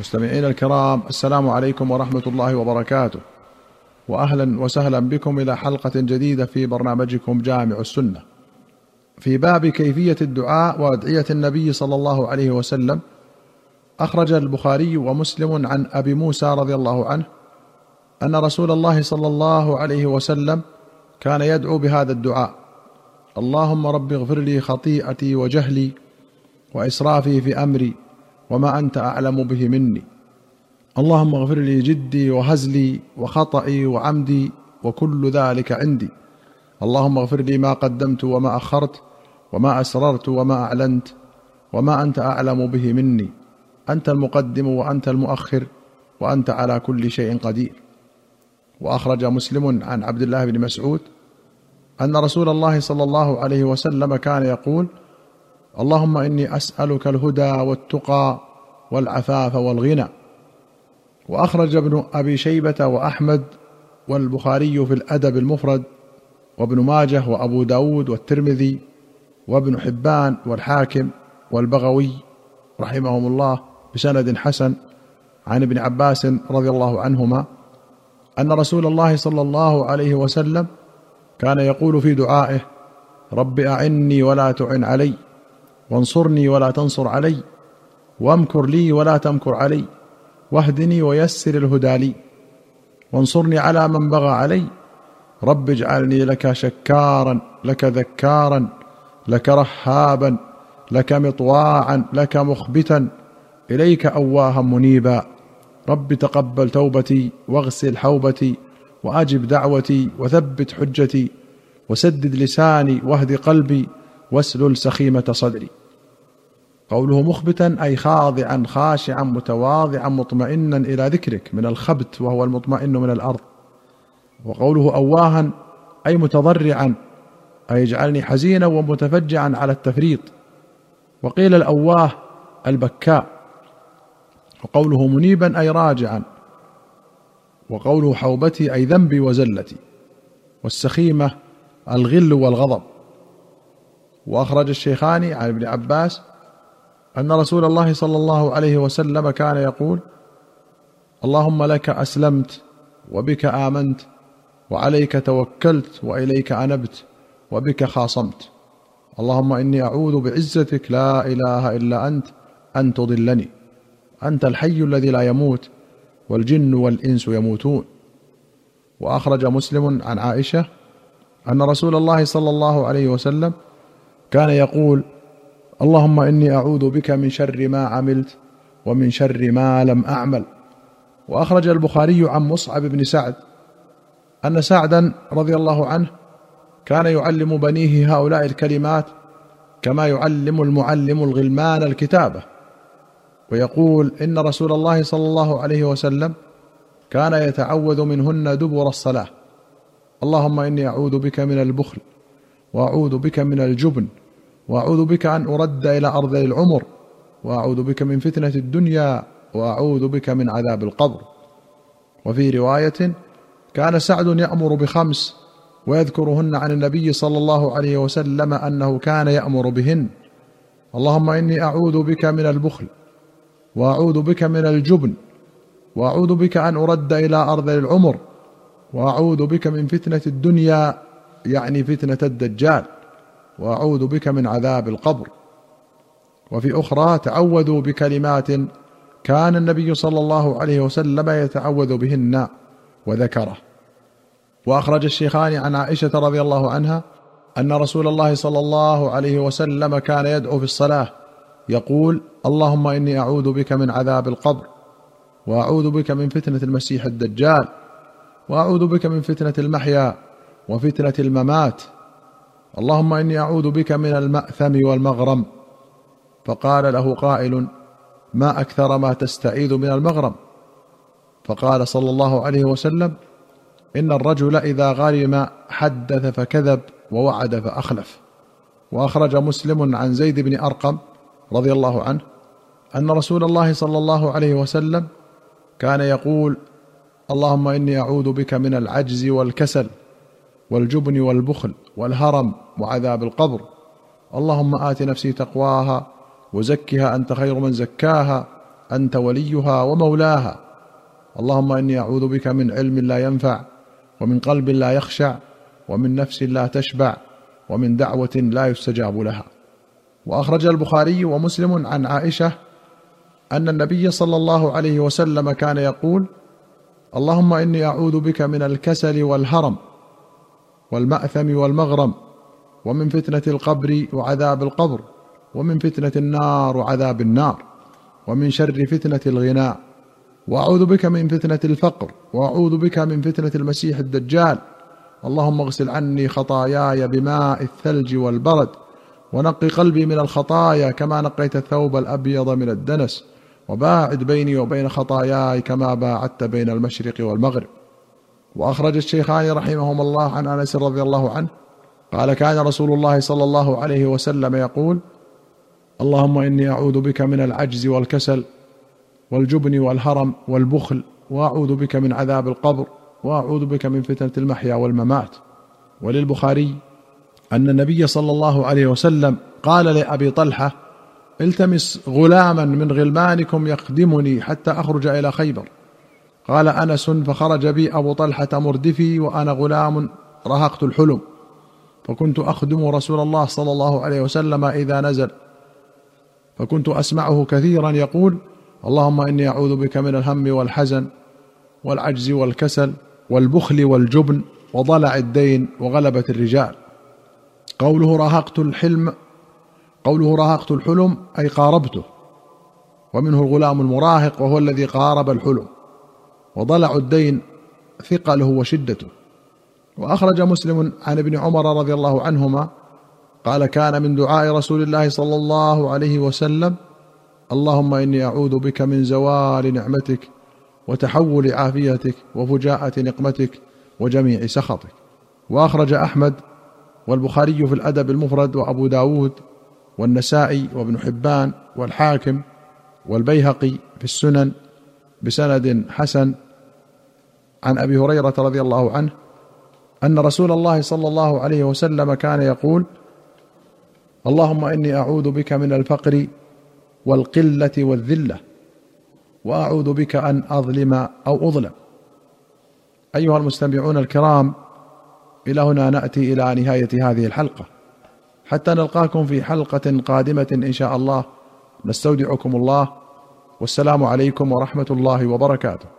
مستمعينا الكرام السلام عليكم ورحمة الله وبركاته. واهلا وسهلا بكم إلى حلقة جديدة في برنامجكم جامع السنة. في باب كيفية الدعاء وأدعية النبي صلى الله عليه وسلم أخرج البخاري ومسلم عن أبي موسى رضي الله عنه أن رسول الله صلى الله عليه وسلم كان يدعو بهذا الدعاء. اللهم رب اغفر لي خطيئتي وجهلي وإسرافي في أمري. وما أنت أعلم به مني. اللهم اغفر لي جدي وهزلي وخطئي وعمدي وكل ذلك عندي. اللهم اغفر لي ما قدمت وما أخرت وما أسررت وما أعلنت وما أنت أعلم به مني. أنت المقدم وأنت المؤخر وأنت على كل شيء قدير. وأخرج مسلم عن عبد الله بن مسعود أن رسول الله صلى الله عليه وسلم كان يقول اللهم إني أسألك الهدى والتقى والعفاف والغنى. وأخرج ابن أبي شيبة وأحمد والبخاري في الأدب المفرد وابن ماجه وأبو داود والترمذي وابن حبان والحاكم والبغوي رحمهم الله بسند حسن عن ابن عباس رضي الله عنهما أن رسول الله صلى الله عليه وسلم كان يقول في دعائه رب أعني ولا تعن علي وانصرني ولا تنصر علي وامكر لي ولا تمكر علي واهدني ويسر الهدى لي. وانصرني على من بغى علي رب اجعلني لك شكارا لك ذكارا لك رهابا لك مطواعا لك مخبتا إليك أواها منيبا. رب تقبل توبتي واغسل حوبتي وأجب دعوتي وثبت حجتي وسدد لساني واهد قلبي واسلل سخيمة صدري. قوله مخبتا أي خاضعا خاشعا متواضعا مطمئنا إلى ذكرك من الخبت وهو المطمئن من الأرض. وقوله اواها أي متضرعا أي اجعلني حزينا ومتفجعا على التفريط. وقيل الأواه البكاء. وقوله منيبا أي راجعا. وقوله حوبتي أي ذنبي وزلتي. والسخيمة الغل والغضب. وأخرج الشيخان عن ابن عباس أن رسول الله صلى الله عليه وسلم كان يقول اللهم لك أسلمت وبك آمنت وعليك توكلت وإليك أنبت وبك خاصمت. اللهم إني أعوذ بعزتك لا إله إلا أنت أن تضلني. أنت الحي الذي لا يموت والجن والإنس يموتون. وأخرج مسلم عن عائشة أن رسول الله صلى الله عليه وسلم كان يقول اللهم إني أعوذ بك من شر ما عملت ومن شر ما لم أعمل. وأخرج البخاري عن مصعب بن سعد أن سعدا رضي الله عنه كان يعلم بنيه هؤلاء الكلمات كما يعلم المعلم الغلمان الكتابة. ويقول إن رسول الله صلى الله عليه وسلم كان يتعوذ منهن دبر الصلاة. اللهم إني أعوذ بك من البخل وأعوذ بك من الجبن وأعوذ بك أن أرد إلى أرض العمر وأعوذ بك من فتنة الدنيا وأعوذ بك من عذاب القبر. وفي رواية كان سعد يأمر بخمس ويذكرهن عن النبي صلى الله عليه وسلم أنه كان يأمر بهن. اللهم إني أعوذ بك من البخل وأعوذ بك من الجبن وأعوذ بك أن أرد إلى أرض العمر وأعوذ بك من فتنة الدنيا يعني فتنة الدجال. وأعوذ بك من عذاب القبر. وفي أخرى تعوذوا بكلمات كان النبي صلى الله عليه وسلم يتعوذ بهن وذكره. وأخرج الشيخان عن عائشة رضي الله عنها أن رسول الله صلى الله عليه وسلم كان يدعو في الصلاة يقول اللهم إني أعوذ بك من عذاب القبر وأعوذ بك من فتنة المسيح الدجال وأعوذ بك من فتنة المحيا وفتنة الممات اللهم إني أعوذ بك من المأثم والمغرم. فقال له قائل ما أكثر ما تستعيذ من المغرم؟ فقال صلى الله عليه وسلم إن الرجل إذا غرم حدث فكذب ووعد فأخلف. وأخرج مسلم عن زيد بن أرقم رضي الله عنه أن رسول الله صلى الله عليه وسلم كان يقول اللهم إني أعوذ بك من العجز والكسل. والجبن والبخل والهرم وعذاب القبر. اللهم آت نفسي تقواها وزكها أنت خير من زكاها أنت وليها ومولاها. اللهم إني أعوذ بك من علم لا ينفع ومن قلب لا يخشع ومن نفس لا تشبع ومن دعوة لا يستجاب لها. وأخرج البخاري ومسلم عن عائشة أن النبي صلى الله عليه وسلم كان يقول اللهم إني أعوذ بك من الكسل والهرم. والمأثم والمغرم ومن فتنة القبر وعذاب القبر ومن فتنة النار وعذاب النار ومن شر فتنة الغناء. وأعوذ بك من فتنة الفقر وأعوذ بك من فتنة المسيح الدجال. اللهم اغسل عني خطاياي بماء الثلج والبرد ونقي قلبي من الخطايا كما نقيت الثوب الأبيض من الدنس. وباعد بيني وبين خطاياي كما باعدت بين المشرق والمغرب. وأخرج الشيخان رحمهما الله عن أنس رضي الله عنه قال كان رسول الله صلى الله عليه وسلم يقول اللهم إني أعوذ بك من العجز والكسل والجبن والهرم والبخل وأعوذ بك من عذاب القبر وأعوذ بك من فتنة المحيا والممات وللبخاري أن النبي صلى الله عليه وسلم قال لأبي طلحة التمس غلاما من غلمانكم يخدمني حتى أخرج إلى خيبر قال أنس فخرج بي أبو طلحة مردفي وأنا غلام رهقت الحلم. فكنت أخدم رسول الله صلى الله عليه وسلم إذا نزل. فكنت أسمعه كثيرا يقول اللهم إني أعوذ بك من الهم والحزن والعجز والكسل والبخل والجبن وضلع الدين وغلبة الرجال. قوله راهقت الحلم قوله راهقت الحلم أي قاربته. ومنه الغلام المراهق وهو الذي قارب الحلم. وضلع الدين ثقله وشدته. وأخرج مسلم عن ابن عمر رضي الله عنهما قال كان من دعاء رسول الله صلى الله عليه وسلم اللهم إني أعوذ بك من زوال نعمتك وتحول عافيتك وفجاءه نقمتك وجميع سخطك. وأخرج أحمد والبخاري في الأدب المفرد وأبو داود والنسائي وابن حبان والحاكم والبيهقي في السنن بسند حسن عن أبي هريرة رضي الله عنه أن رسول الله صلى الله عليه وسلم كان يقول اللهم إني أعوذ بك من الفقر والقلة والذلة وأعوذ بك أن أظلم أو أظلم. أيها المستمعون الكرام إلى هنا نأتي إلى نهاية هذه الحلقة. حتى نلقاكم في حلقة قادمة إن شاء الله نستودعكم الله والسلام عليكم ورحمة الله وبركاته.